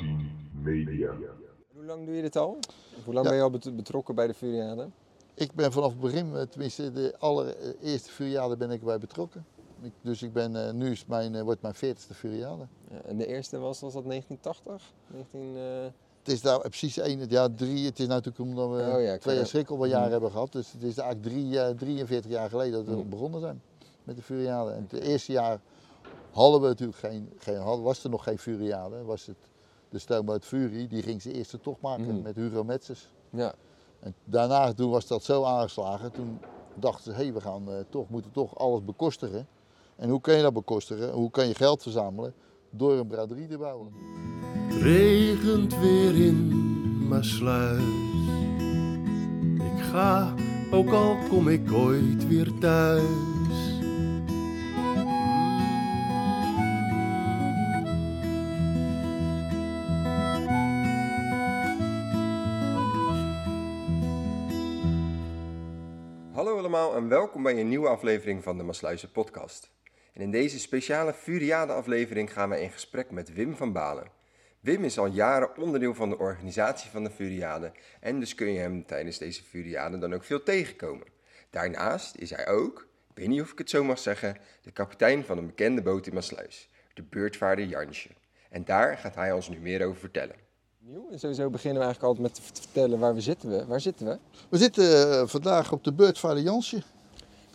A10 Media. Hoe lang doe je dit al? Hoe lang Ja. ben je al bet- betrokken bij de Furiade? Ik ben vanaf het begin, eh, tenminste de allereerste Furiade ben ik bij betrokken. Ik, dus ik ben, eh, nu is mijn, eh, wordt mijn 40ste Furiade. Ja, en de eerste was, was dat 1980? 19, eh, Het is nou precies één, ja, drie, het is natuurlijk omdat we Oh ja, twee jaar schrikkelbaar Mhm. hebben gehad. Dus het is eigenlijk drie, eh, 43 jaar geleden dat we Mhm. begonnen zijn met de Furiade. En het eerste jaar hadden we natuurlijk geen, geen hadden- was er nog geen Furiade. Was het de stoomboot Fury, die ging zijn eerste tocht maken Mhm. met Hugo Metzers. ja. En daarna, toen was dat zo aangeslagen, toen dachten ze, hé, hey, we gaan eh, toch, moeten toch alles bekostigen. En hoe kan je dat bekostigen? Hoe kan je geld verzamelen? Door een braderie te bouwen. Het regent weer in Maasluis. Ik ga, ook al kom ik ooit weer thuis. En welkom bij een nieuwe aflevering van de Masluizen podcast. En in deze speciale Furiade aflevering gaan we in gesprek met Wim van Balen. Wim is al jaren onderdeel van de organisatie van de Furiade en dus kun je hem tijdens deze Furiade dan ook veel tegenkomen. Daarnaast is hij ook, ik weet niet of ik het zo mag zeggen, de kapitein van een bekende boot in Maasluis, de beurtvaarder Jansje. En daar gaat hij ons nu meer over vertellen. Nieuw, en sowieso beginnen we eigenlijk altijd met te vertellen waar we zitten. We. Waar zitten we? We zitten eh, vandaag op de beurtvaarder Jansje.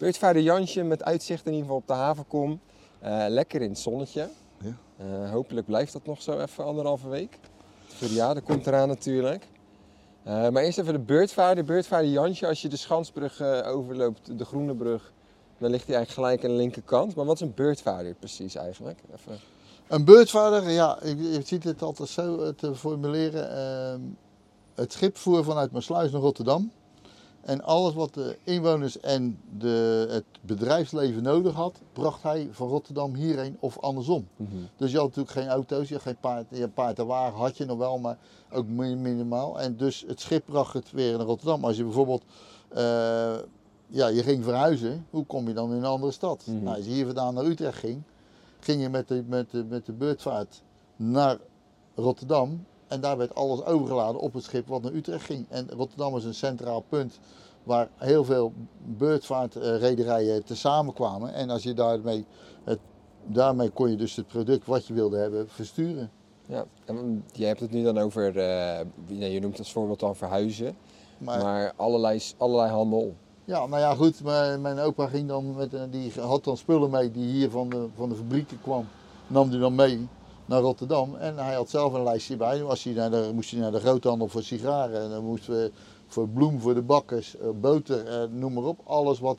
Beurtvaarder Jansje met uitzicht in ieder geval op de havenkom. Eh, lekker in het zonnetje. Ja. Eh, hopelijk blijft dat nog zo even anderhalve week. De Furiade komt eraan natuurlijk. Eh, maar eerst even de beurtvaarder. Beurtvaarder Jansje, als je de Schansbrug overloopt, de Groene Brug, dan ligt hij eigenlijk gelijk aan de linkerkant. Maar wat is een beurtvaarder precies eigenlijk? Even. Een beurtvaarder, ja, je, ziet het altijd zo te formuleren. ehm, het schip voer vanuit Maasluis naar Rotterdam. En alles wat de inwoners en de, het bedrijfsleven nodig had, bracht hij van Rotterdam hierheen of andersom. Dus je had natuurlijk geen auto's, je had geen paard, je had paard en wagen had je nog wel, maar ook mi- minimaal. En dus het schip bracht het weer naar Rotterdam. Als je bijvoorbeeld, eh, ja, je ging verhuizen, hoe kom je dan in een andere stad? Mhm. Nou, als je hier vandaan naar Utrecht ging, ging je met de, met de, met de beurtvaart naar Rotterdam. En daar werd alles overgeladen op het schip wat naar Utrecht ging. En Rotterdam is een centraal punt waar heel veel beurtvaartrederijen tezamen kwamen. En als je daarmee, het, daarmee kon je dus het product wat je wilde hebben versturen. Ja, en je hebt het nu dan over, eh, nee, je noemt als voorbeeld dan verhuizen, Maar, maar allerlei, allerlei handel. ja, nou ja, goed. Mijn, mijn opa ging dan met, een- die had dan spullen mee die hier van de, van de fabrieken kwam. Nam die dan mee naar Rotterdam. En hij had zelf een lijstje bij. Was hij naar de, moest hij naar de groothandel voor sigaren. En dan moesten we voor bloem voor de bakkers, eh, boter, eh, noem maar op. Alles wat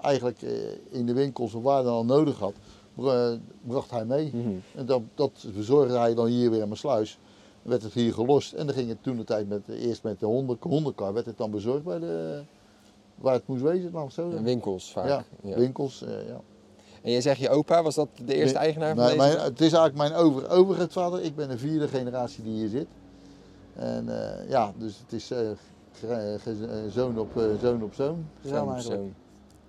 eigenlijk eh, in de winkels of waar dan al nodig had, bra- bracht hij mee. Mhm. En dat, dat bezorgde hij dan hier weer in mijn sluis. Werd het hier gelost. En dan ging het toen de tijd met, eerst met de honden, hondenkar, werd het dan bezorgd bij de, waar het moest wezen. Nou, zo. En winkels vaak. Ja, Ja. winkels. ja. En jij zegt je opa, was dat de eerste Nee, eigenaar van Nee, deze? mijn- het is eigenlijk mijn over, overgrootvader. Ik ben de vierde generatie die hier zit. En eh, ja, dus het is eh, eh, zoon op eh, zoon op zoon. persoon.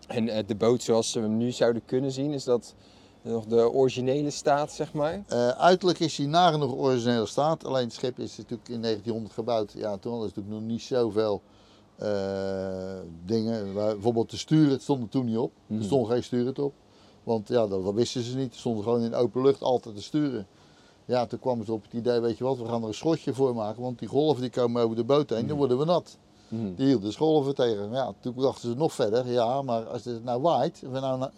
En eh, de boot zoals we hem nu zouden kunnen zien, is dat nog de originele staat, zeg maar? Eh, uiterlijk is hij nagenoeg originele staat. Alleen het schip is natuurlijk in 1900 gebouwd. Ja, toen was natuurlijk nog niet zoveel eh, dingen. Waar- bijvoorbeeld de sturen het stond er toen niet op. Mhm. Er stond geen sturen op. Want ja, dat, dat wisten ze niet. Er stonden gewoon in open lucht altijd te sturen. Ja, toen kwamen ze op het idee, weet je wat, we gaan er een schotje voor maken. Want die golven die komen over de boot heen, dan worden we nat. Mhm. Die hielden dus golven tegen. Ja, toen dachten ze nog verder, ja, maar als het nou waait, we nou na-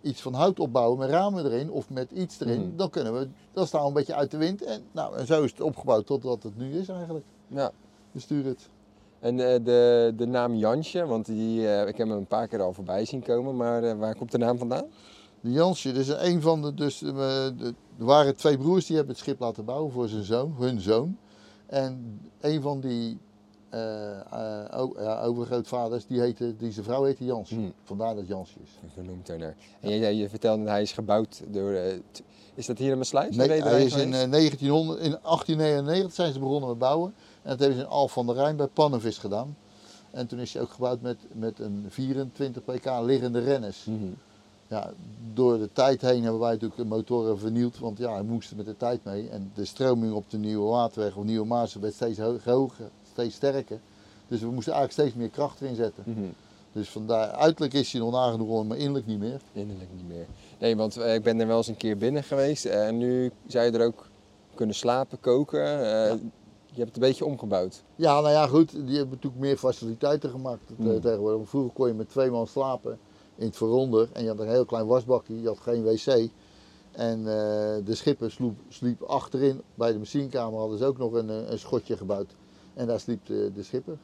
iets van hout opbouwen met ramen erin of met iets erin, Mhm. dan kunnen we, dan staan we een beetje uit de wind. En, nou, en zo is het opgebouwd totdat het nu is eigenlijk. Ja. Bestuur het. En eh, de, de naam Jansje, want die, eh, ik heb hem een paar keer al voorbij zien komen, maar eh, waar komt de naam vandaan? De Jansje, dus een van de, dus, eh, de, er waren twee broers die hebben het schip laten bouwen voor zijn zoon, hun zoon. En een van die eh, eh, overgrootvaders, die, heette, die zijn vrouw heette Jansje. Hmm. Vandaar dat Jansje is. Vernoemd daarnaar. En je, je, je vertelde dat hij is gebouwd door, is dat hier in Maasluis? Nee, de hij is in geweest? eh, 1900, in 1899 zijn ze begonnen met bouwen. En dat hebben ze in Alphen van der Rijn bij Pannenvis gedaan. En toen is hij ook gebouwd met, met een 24 pk liggende renners. Mhm. Ja, door de tijd heen hebben wij natuurlijk de motoren vernield, want ja, we moesten met de tijd mee. En de stroming op de Nieuwe Waterweg of Nieuwe Maas werd steeds ho- hoger, steeds sterker. Dus we moesten eigenlijk steeds meer kracht erin zetten. Mhm. Dus vandaar, uiterlijk is hij nog nagenoeg, maar innerlijk niet meer. Innerlijk niet meer. Nee, want eh, ik ben er wel eens een keer binnen geweest eh, en nu zou je er ook kunnen slapen, koken. eh, Je hebt het een beetje omgebouwd. Ja, nou ja, goed, die hebben natuurlijk meer faciliteiten gemaakt Hmm. tegenwoordig. Vroeger kon je met twee man slapen in het veronder en je had een heel klein wasbakje, je had geen wc. En eh, de schipper sloep, sliep achterin, bij de machinekamer hadden ze ook nog een, eh, een schotje gebouwd. En daar sliep de, de schipper.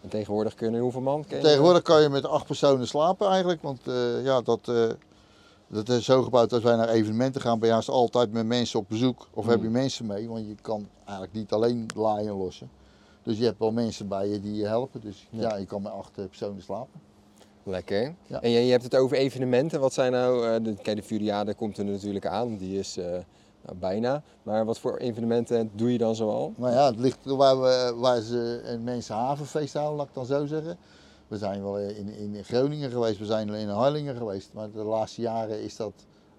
En tegenwoordig kunnen hoeveel man? Je Tegenwoordig kan je met acht personen slapen eigenlijk, want eh, ja, dat, eh, dat is zo gebouwd als wij naar evenementen gaan, ben je haast altijd met mensen op bezoek. Of Hmm. heb je mensen mee, want je kan eigenlijk niet alleen laaien en lossen. Dus je hebt wel mensen bij je die je helpen, dus Ja. ja, je kan met acht personen slapen. Lekker. Ja. En je, je hebt het over evenementen. Wat zijn nou, eh, de, kijk, de Furiade komt er natuurlijk aan, die is eh, nou, bijna. Maar wat voor evenementen doe je dan zoal? Nou ja, het ligt waar, we, waar ze een mensenhavenfeest houden, laat ik dan zo zeggen. We zijn wel in, in Groningen geweest, we zijn in Harlingen geweest, maar de laatste jaren is dat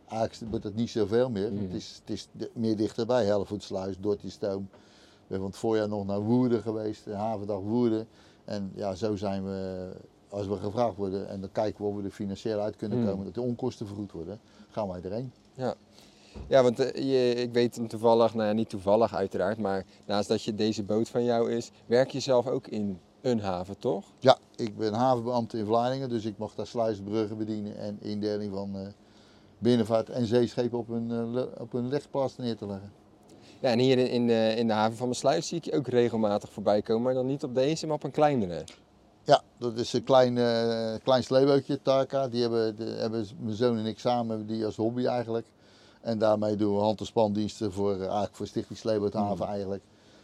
eigenlijk wordt het niet zoveel meer. Mm. Het is, het is meer dichterbij, Hellevoetsluis, Dortjestoom. We hebben van het voorjaar nog naar Woerden geweest, de havendag Woerden. En ja, zo zijn we, als we gevraagd worden en dan kijken we of we er financieel uit kunnen Mm. komen, dat de onkosten vergoed worden, gaan wij erheen. Ja, want eh, je, ik weet toevallig, nou ja, niet toevallig uiteraard, maar naast dat je deze boot van jou is, werk je zelf ook in een haven, toch? Ja, ik ben havenbeambte in Vlaardingen, dus ik mag daar sluisbruggen bedienen en indeling van eh, binnenvaart en zeeschepen op eh, le- op hun legplaats neer te leggen. Ja, en hier in, in, de, in de haven van Besluis zie ik je ook regelmatig voorbij komen, maar dan niet op deze, maar op een kleinere. Ja, dat is een klein, eh, klein sleebootje, Tarka. Die hebben, de, hebben mijn zoon en ik samen die als hobby eigenlijk. En daarmee doen we hand- en spandiensten voor, eh, eigenlijk voor Stichting Sleeboothaven Hmm. eigenlijk.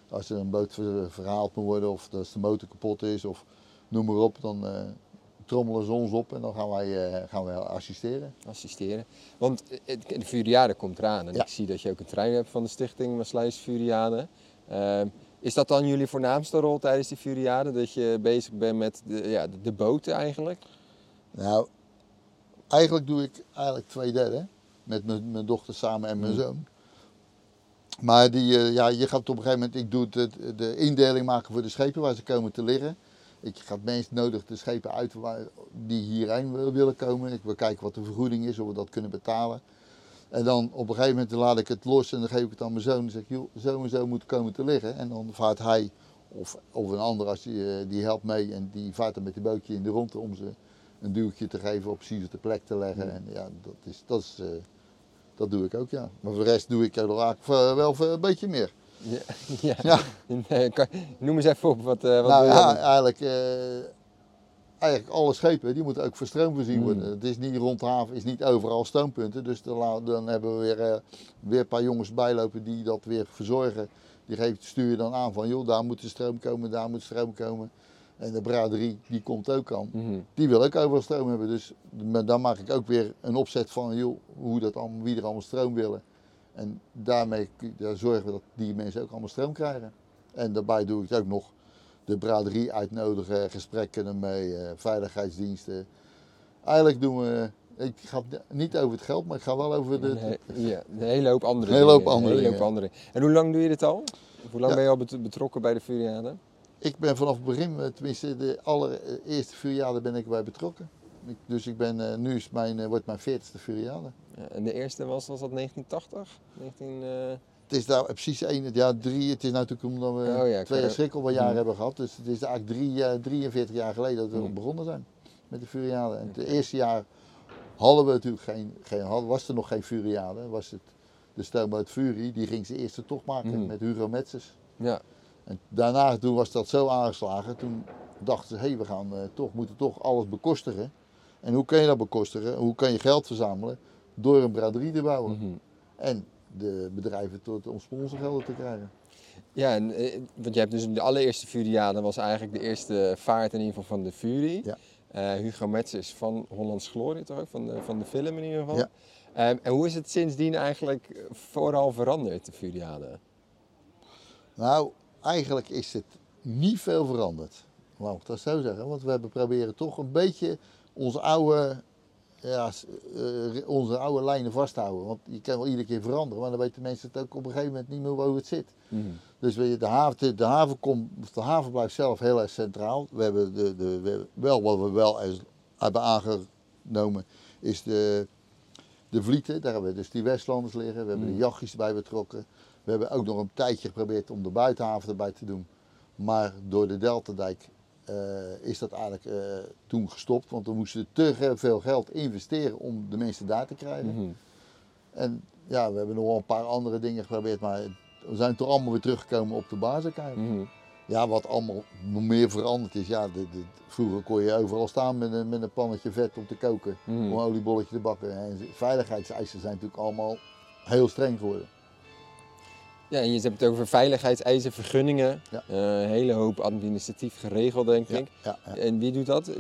Als er een boot ver- verhaald moet worden of als de motor kapot is of noem maar op, dan eh, trommelen ze ons op en dan gaan wij, gaan wij assisteren. assisteren. Want de Furiade komt eraan en Ja. ik zie dat je ook een trui hebt van de stichting Maasluis Furiade. Is dat dan jullie voornaamste rol tijdens die Furiade? Dat je bezig bent met de, ja, de, de boten eigenlijk? Nou, eigenlijk doe ik eigenlijk twee derde. Met mijn, dochter samen en mijn Hmm. zoon. Maar die, eh, ja, je gaat op een gegeven moment, ik doe het, de indeling maken voor de schepen waar ze komen te liggen. Ik ga het meest nodig de schepen uit die hierheen wil- willen komen. Ik wil kijken wat de vergoeding is, of we dat kunnen betalen. En dan op een gegeven moment laat ik het los en dan geef ik het aan mijn zoon. En zeg ik, joh, zo en zo moet komen te liggen. En dan vaart hij, of, of een ander, als die, eh, die helpt mee en die vaart dan met die bootje in de rondte om ze een duwtje te geven, op precies op de plek te leggen. En ja, dat, is, dat, is, eh, dat doe ik ook, ja. Maar voor de rest doe ik er eigenlijk wel v- een beetje meer. Ja. ja. Noem eens even op wat. eh wat nou ja, eigenlijk, eh, eigenlijk alle schepen die moeten ook voor stroom voorzien Hmm. worden. Het is niet rond de haven, is niet overal stoompunten. Dus dan, hebben we weer, eh, weer een paar jongens bijlopen die dat weer verzorgen. Die geven, stuur je dan aan van, joh, daar moet de stroom komen, daar moet stroom komen. En de braderie, die komt ook aan. Mhm. Die wil ook overal stroom hebben. Dus dan maak ik ook weer een opzet van joh, hoe dat allemaal, wie er allemaal stroom willen. En daarmee daar zorgen we dat die mensen ook allemaal stroom krijgen. En daarbij doe ik het ook nog de braderie uitnodigen, gesprekken ermee, eh, veiligheidsdiensten. Eigenlijk doen we, ik ga niet over het geld, maar ik ga wel over de... Nee, ja, een hele hoop andere Een hele hoop dingen. andere Een hele hoop dingen. andere. En hoe lang doe je dit al? Of hoe lang Ja. ben je al bet- betrokken bij de Furiade? Ik ben vanaf het begin, eh, tenminste de allereerste Furiade ben ik bij betrokken. Ik- dus ik ben, eh, nu is mijn, wordt mijn 40ste Furiade. Ja, en de eerste was, was dat 1980? 19, eh, Het is daar precies één, ja, drie. Het is nou natuurlijk omdat we Oh ja, twee jaar Mhm. hebben gehad. Dus het is eigenlijk drie, eh, 43 jaar geleden dat we Mhm. begonnen zijn met de Furiade. En het eerste jaar hadden we natuurlijk geen, geen was er nog geen Furiade. Was het de stoomboot Fury, die ging zijn eerste tocht maken Mhm. met Hugo Metzers. ja. En daarna toen was dat zo aangeslagen. Toen dachten ze, hé, hey, we gaan eh, toch, moeten toch alles bekostigen. En hoe kan je dat bekostigen? Hoe kan je geld verzamelen? Door een braderie te bouwen. Mhm. En de bedrijven tot om sponsorgelden te krijgen. Ja, en, eh, want je hebt dus de allereerste Furiade was eigenlijk de eerste vaart in ieder geval van de Fury. Ja. Eh, Hugo Metzers van Hollands Glorie toch ook, van de, van de film in ieder geval. Ja. Ehm, en hoe is het sindsdien eigenlijk vooral veranderd, de Furiade? Nou, eigenlijk is het niet veel veranderd. Laat ik dat zo zeggen. Want we hebben proberen toch een beetje onze oude ja, s- eh, onze oude lijnen vasthouden. Want je kan wel iedere keer veranderen, maar dan weten mensen het ook op een gegeven moment niet meer waar hoe het zit. Mhm. Dus weet je, de, haven, de, haven komt, de haven blijft zelf heel erg centraal. We hebben, de, de, we hebben wel wat we wel eens hebben aangenomen, is de, de vlieten. Daar hebben we dus die Westlanders liggen. We hebben de jachtjes erbij betrokken. We hebben ook nog een tijdje geprobeerd om de buitenhaven erbij te doen. Maar door de Deltadijk eh, is dat eigenlijk eh, toen gestopt. Want we moesten te veel geld investeren om de mensen daar te krijgen. Mhm. En ja, we hebben nog wel een paar andere dingen geprobeerd. Maar we zijn toch allemaal weer teruggekomen op de basis. Mhm. Ja, wat allemaal nog meer veranderd is. Ja, de, de- vroeger kon je overal staan met een, met een pannetje vet om te koken. Mhm. Om een oliebolletje te bakken. En veiligheidseisen zijn natuurlijk allemaal heel streng geworden. Ja, en je hebt het over veiligheidseisen, vergunningen. Ja. Eh, een hele hoop administratief geregeld, denk ik. En wie doet dat?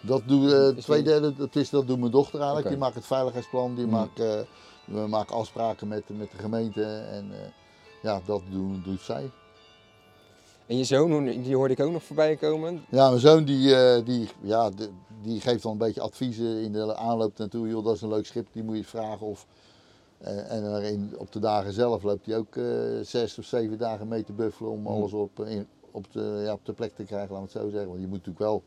Dat doet eh twee derde, dat, is, dat doet mijn dochter eigenlijk. Die maakt het veiligheidsplan, die Mhm. maakt, eh, we maken afspraken met, met de gemeente. En ja, dat doen, doet zij. En je zoon, die hoorde ik ook nog voorbij komen. Ja, mijn zoon die, die, ja, die geeft dan een beetje adviezen in de aanloop naartoe. Joh, dat is een leuk schip, die moet je vragen. Of, en in, op de dagen zelf loopt hij ook eh, zes of zeven dagen mee te buffelen om alles op, eh, in, op, de, ja, op de plek te krijgen, laat het zo zeggen. Want je moet natuurlijk wel,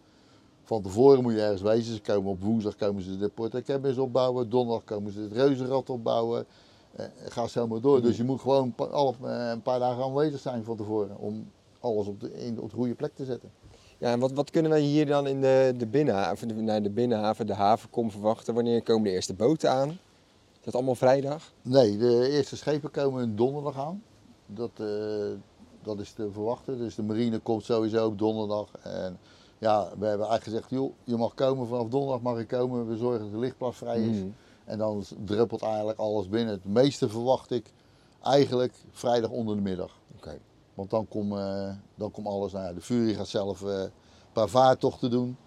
van tevoren moet je ergens wezen. Ze komen op woensdag komen ze de Port Academy opbouwen, donderdag komen ze het Reuzenrad opbouwen. Eh, ga zo maar door. Dus je moet gewoon eh, een paar dagen aanwezig zijn van tevoren om alles op de, in, op de goede plek te zetten. Ja, en wat, wat kunnen wij hier dan in de, de binnenhaven, de, naar de binnenhaven, de havenkom verwachten? Wanneer komen de eerste boten aan? Is dat allemaal vrijdag? Nee, de eerste schepen komen donderdag aan. Dat, eh, dat is te verwachten. Dus de marine komt sowieso op donderdag. En ja, we hebben eigenlijk gezegd, joh, je mag komen vanaf donderdag mag je komen. We zorgen dat de lichtplaats vrij is. Mhm. En dan druppelt eigenlijk alles binnen. Het meeste verwacht ik eigenlijk vrijdag onder de middag. Oké. Want dan komt eh, dan komt alles. Nou ja, de Fury gaat zelf eh, een paar vaartochten doen.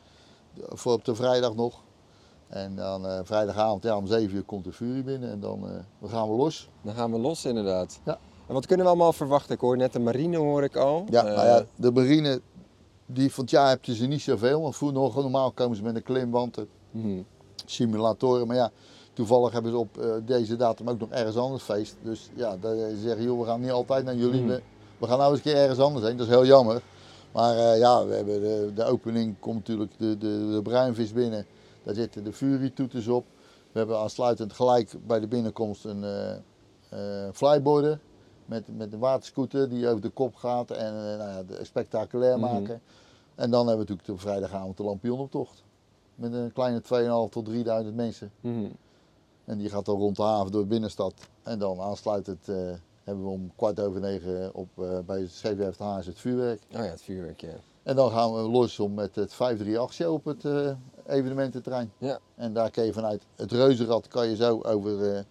Voor op de vrijdag nog. En dan eh, vrijdagavond ja, om 7 uur komt de Fury binnen. En dan, eh, dan gaan we los. Dan gaan we los inderdaad. Ja. En wat kunnen we allemaal verwachten? Ik hoor net de marine hoor ik al. Ja, Eh, nou ja, de marine, die van het jaar heb je ze niet zoveel. Want vroeger nog, normaal komen ze met een klimwand, mhm. simulatoren. Maar ja, toevallig hebben ze op deze datum ook nog ergens anders feest. Dus ja, dan zeggen joh, we gaan niet altijd naar jullie. Mhm. We, gaan nou eens een keer ergens anders heen. Dat is heel jammer. Maar ja, we hebben de, de opening, komt natuurlijk de, de, de bruinvis binnen. Daar zitten de Fury-toeters op. We hebben aansluitend gelijk bij de binnenkomst een eh eh, flyboarder. Met, met een waterscooter die over de kop gaat en eh, nou ja, de spectaculair Mhm. maken. En dan hebben we natuurlijk de vrijdagavond de lampionoptocht. Met een kleine 2.500 tot 3000 mensen. Mhm. En die gaat dan rond de haven door de binnenstad. En dan aansluitend hebben we om kwart over negen op, bij het Haas het vuurwerk. Oh ja, het vuurwerk, ja. En dan gaan we los om met het 538 show op het eh, evenemententerrein. Ja. En daar kan je vanuit het reuzenrad kan je zo over eh,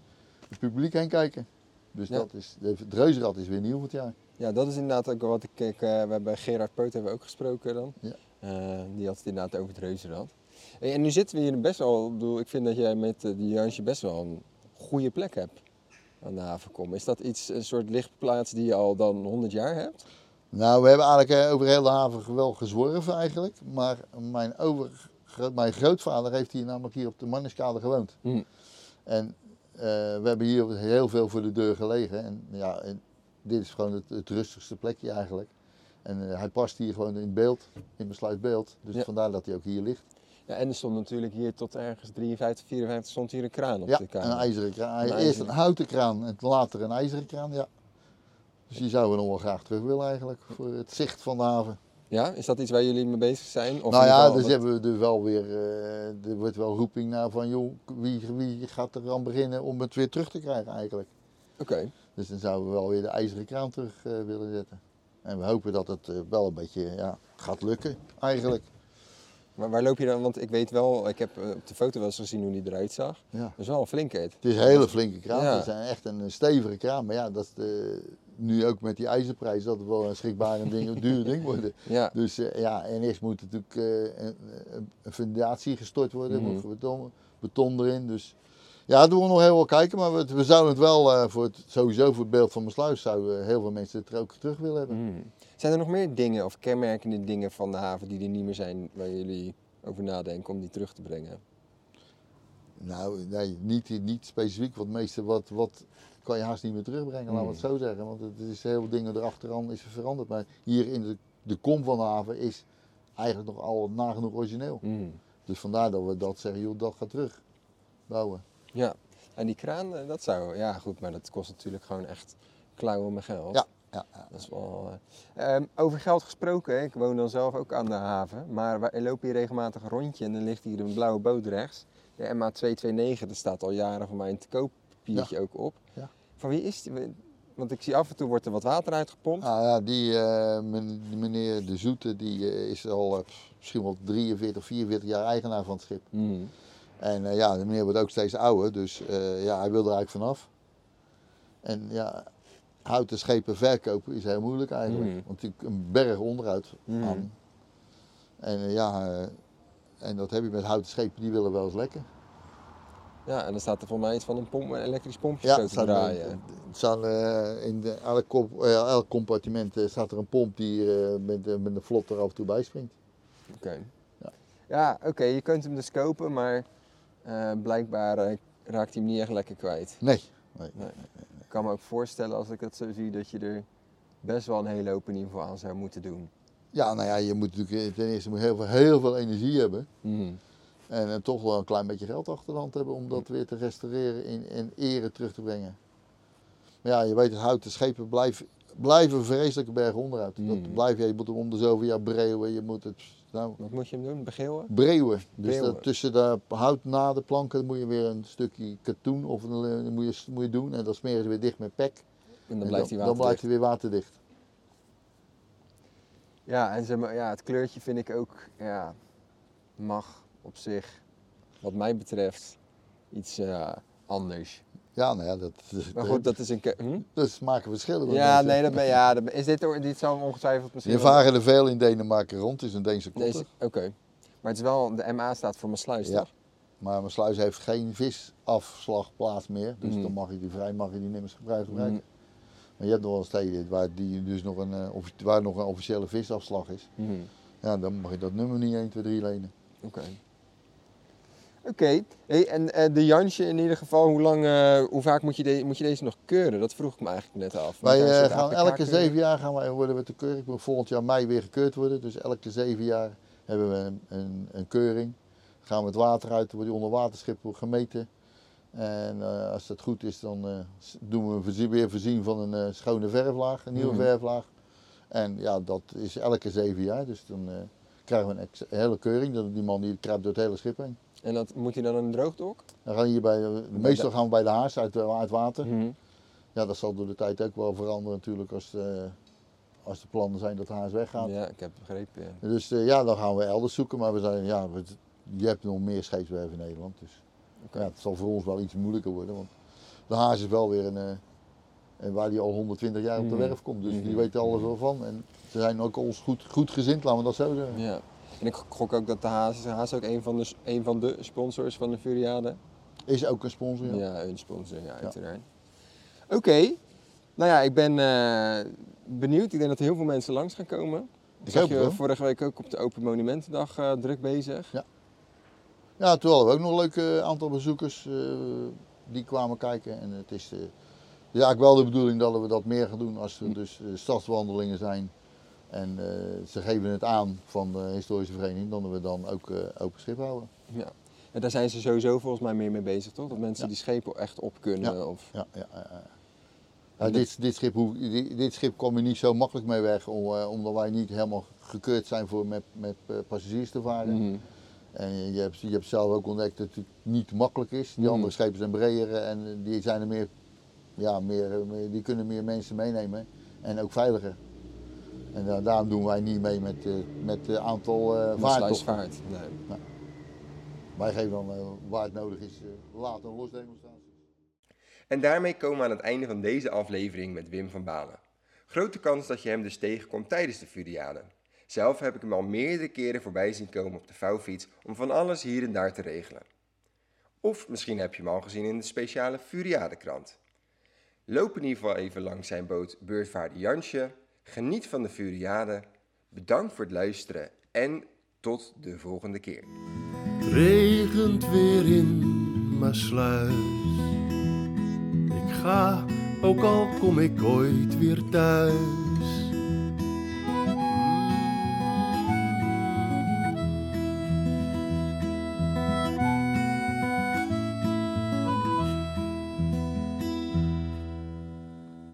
het publiek heen kijken. Dus Ja. dat is, de, het reuzenrad is weer nieuw voor het jaar. Ja, dat is inderdaad ook wat ik, ik eh, we hebben Gerard Peut hebben we ook gesproken dan. Ja. Die had het inderdaad over het reuzenrad. Hey, en nu zitten we hier best wel, ik, bedoel, ik vind dat jij met die Jansje best wel een goede plek hebt aan de havenkom. Is dat iets, een soort lichtplaats die je al dan 100 jaar hebt? Nou, we hebben eigenlijk eh, over heel de haven wel gezworven eigenlijk. Maar mijn, over, mijn grootvader heeft hier namelijk hier op de Manniskade gewoond. Hm. En eh, we hebben hier heel veel voor de deur gelegen. En ja, en dit is gewoon het, het rustigste plekje eigenlijk. En eh, hij past hier gewoon in beeld, in besluit beeld. Dus Ja. vandaar dat hij ook hier ligt. Ja, en er stond natuurlijk hier tot ergens 53, 54 stond hier een kraan op Ja, de een kamer. ijzeren kraan. Een Eerst ijzeren. een houten kraan en later een ijzeren kraan, ja. Dus die zouden we nog wel graag terug willen eigenlijk, voor het zicht van de haven. Ja, is dat iets waar jullie mee bezig zijn? Of nou ja, dus wat- hebben we er wel weer, eh, er wordt wel roeping naar van joh, wie, wie gaat er aan beginnen om het weer terug te krijgen eigenlijk. Oké. Dus dan zouden we wel weer de ijzeren kraan terug eh, willen zetten. En we hopen dat het eh, wel een beetje ja, gaat lukken eigenlijk. Maar waar loop je dan? Want ik weet wel, ik heb op de foto wel eens gezien hoe die eruit zag. Ja. Dat is wel een flinkheid. Het is een hele flinke kraan. Ja. Het is een- echt een stevige kraan. Maar ja, dat is de, nu ook met die ijzerprijs, dat het wel een schrikbaar ding, een duur ding worden. Ja. Dus eh, ja, en eerst moet natuurlijk eh, een, een- fundatie gestort worden, Mhm. moet beton, beton erin. Dus ja, doen we nog heel wel kijken, maar we, we zouden het wel eh, voor het, sowieso voor het beeld van mijn sluis, zouden heel veel mensen het er ook terug willen hebben. Hmm. Zijn er nog meer dingen of kenmerkende dingen van de haven die er niet meer zijn waar jullie over nadenken om die terug te brengen? Nou, nee, niet, niet specifiek. Want meeste wat, wat kan je haast niet meer terugbrengen, laten we het zo zeggen. Want het is heel veel dingen erachteraan is veranderd. Maar hier in de, de kom van de haven is eigenlijk nog al nagenoeg origineel. Mm. Dus vandaar dat we dat zeggen, joh, dat gaat terug bouwen. Ja, en die kraan, eh, dat zou, ja goed, maar dat kost natuurlijk gewoon echt klauwen met geld. Ja, ja, ja. Dat is wel, eh, ehm, over geld gesproken, ik woon dan zelf ook aan de haven, maar wij lopen hier regelmatig een rondje en dan ligt hier een blauwe boot rechts. De MA229, daar staat al jaren voor mij een te koop papiertje ook op. Ja. Van wie is die? Want ik zie af en toe wordt er wat water uitgepompt. Nou ja, die, eh, die meneer De Zoete die, eh, is al eh, misschien wel 43, 44 jaar eigenaar van het schip. Mm. En eh, ja, de meneer wordt ook steeds ouder, dus eh, ja, hij wil er eigenlijk vanaf. En ja, houten schepen verkopen is heel moeilijk eigenlijk. Mhm. Want natuurlijk een berg onderhoud Mhm. aan. En ja, en dat heb je met houten schepen, die willen wel eens lekker. Ja, en dan staat er volgens mij iets van een, pomp, een elektrisch pompje Ja, te staat, draaien. eh, staan, in de, elk, eh, elk compartiment eh, staat er een pomp die met, met een vlot er af en toe bijspringt. Oké. Ja. Ja, oké, je kunt hem dus kopen, maar blijkbaar raakt hij hem niet echt lekker kwijt. Nee. nee. Nee. Ik kan me ook voorstellen als ik het zo zie dat je er best wel een hele hoop in ieder geval aan zou moeten doen. Ja, nou ja, je moet natuurlijk ten eerste moet heel, veel, heel veel energie hebben. Mhm. En, toch wel een klein beetje geld achter de hand hebben om dat weer te restaureren in, in ere terug te brengen. Maar ja, je weet het, houten schepen blijven, blijven vreselijke bergen onderuit. Mm. Dat blijf je, je moet hem om de zoveel jaar breeuwen, je moet het nou, Wat moet je hem doen? Begeeuwen? breeuwen. Dus dat, tussen de houtnadenplanken moet je weer een stukje katoen of een, moet, je, moet je doen. En dan smeren ze weer dicht met pek. En dan En blijft hij dan, water blijft hij weer waterdicht. Ja, en zeg maar, ja, het kleurtje vind ik ook, ja, mag op zich, wat mij betreft, iets eh, anders. Ja, nou ja, dat, Maar goed, dat is een... Hm? dat smaken verschillen. Ja, nee, dat ben, ja, dat is dit, dit zal ongetwijfeld misschien... Je varen er veel in Denemarken rond, het is een Deense kotter. Deze, Oké. Maar het is wel, de MA staat voor mijn sluis, Ja. toch? Maar mijn sluis heeft geen visafslagplaats meer. Dus Mhm. dan mag je die vrij, mag je die niet meer gebruiken. Mhm. Maar je hebt nog wel steden waar, die dus nog een, eh, waar nog een officiële visafslag is. Mhm. Ja, dan mag je dat nummer niet 1, 2, 3 lenen. Oké. Oké, hey, en eh, de Jansje in ieder geval, hoe, lang, eh, hoe vaak moet je, de- moet je deze nog keuren? Dat vroeg ik me eigenlijk net af. Wij eh, gaan elke zeven jaar gaan wij, worden we te keuren. Ik moet volgend jaar mei weer gekeurd worden. Dus elke zeven jaar hebben we een, een, een keuring. gaan we het water uit, wordt die onderwaterschip gemeten. En als dat goed is, dan doen we een voorzien- weer voorzien van een schone verflaag, een nieuwe Mhm. verflaag. En ja, dat is elke zeven jaar. Dus dan krijgen we een, hele keuring. Dan, die man die kruipt door het hele schip heen. En dat, moet hij dan een droogdok? Dan gaan hier bij, eh, meestal gaan we bij de haas uit, eh, uit water. Mhm. Ja, dat zal door de tijd ook wel veranderen natuurlijk als de, als de plannen zijn dat de haas weggaat. Ja, ik heb begrepen. Ja. Dus eh, ja, dan gaan we elders zoeken. Maar we zijn, ja, we- je hebt nog meer scheepswerven in Nederland. Dus ja, het zal voor ons wel iets moeilijker worden. Want de haas is wel weer een, eh, en waar die al 120 jaar op de Mhm. werf komt. Dus Mhm. die weten alles wel van. En ze zijn ook ons goed, goed gezind, laten we dat zo zeggen. Ja. En ik gok ook dat de Haas, ook een van, de, een van de sponsors van de Furiade. Is ook een sponsor. Ja. Ja, een sponsor, ja, uiteraard. Oké, nou ja, ik ben eh, benieuwd. Ik denk dat er heel veel mensen langs gaan komen. Ik zag hoop je vorige week ook op de Open Monumentendag eh, druk bezig. Ja, toen hadden we ook nog een leuk eh, aantal bezoekers die kwamen kijken. En het is, ja, eigenlijk wel de bedoeling dat we dat meer gaan doen als er dus eh, stadswandelingen zijn. En eh, ze geven het aan van de historische vereniging, dan dat we dan ook eh, open schip houden. Ja. En daar zijn ze sowieso volgens mij meer mee bezig, toch? Dat mensen Ja. die schepen echt op kunnen. Ja. Of... Ja, ja, ja, dit, dit, schip, hoef- dit, dit schip kom je niet zo makkelijk mee weg, om, eh, omdat wij niet helemaal gekeurd zijn voor met, met passagiers te varen. Mhm. En je, hebt, je hebt zelf ook ontdekt dat het niet makkelijk is. Die Mhm. andere schepen zijn breder en die, zijn er meer, ja, meer, meer- die kunnen meer mensen meenemen en ook veiliger. En da- daarom doen wij niet mee met, eh, met het aantal eh Met vaartochten. sluisvaart. Nee. Wij geven dan eh, waar het nodig is eh, later een losdemonstratie. En daarmee komen we aan het einde van deze aflevering met Wim van Balen. Grote kans dat je hem dus tegenkomt tijdens de Furiade. Zelf heb ik hem al meerdere keren voorbij zien komen op de vouwfiets om van alles hier en daar te regelen. Of misschien heb je hem al gezien in de speciale Furiade-krant. Loop in ieder geval even langs zijn boot Beurtvaarder Jansje. Geniet van de Furiade. Bedankt voor het luisteren en tot de volgende keer. regent weer in Maasluis. Ik ga, ook al kom ik ooit weer thuis.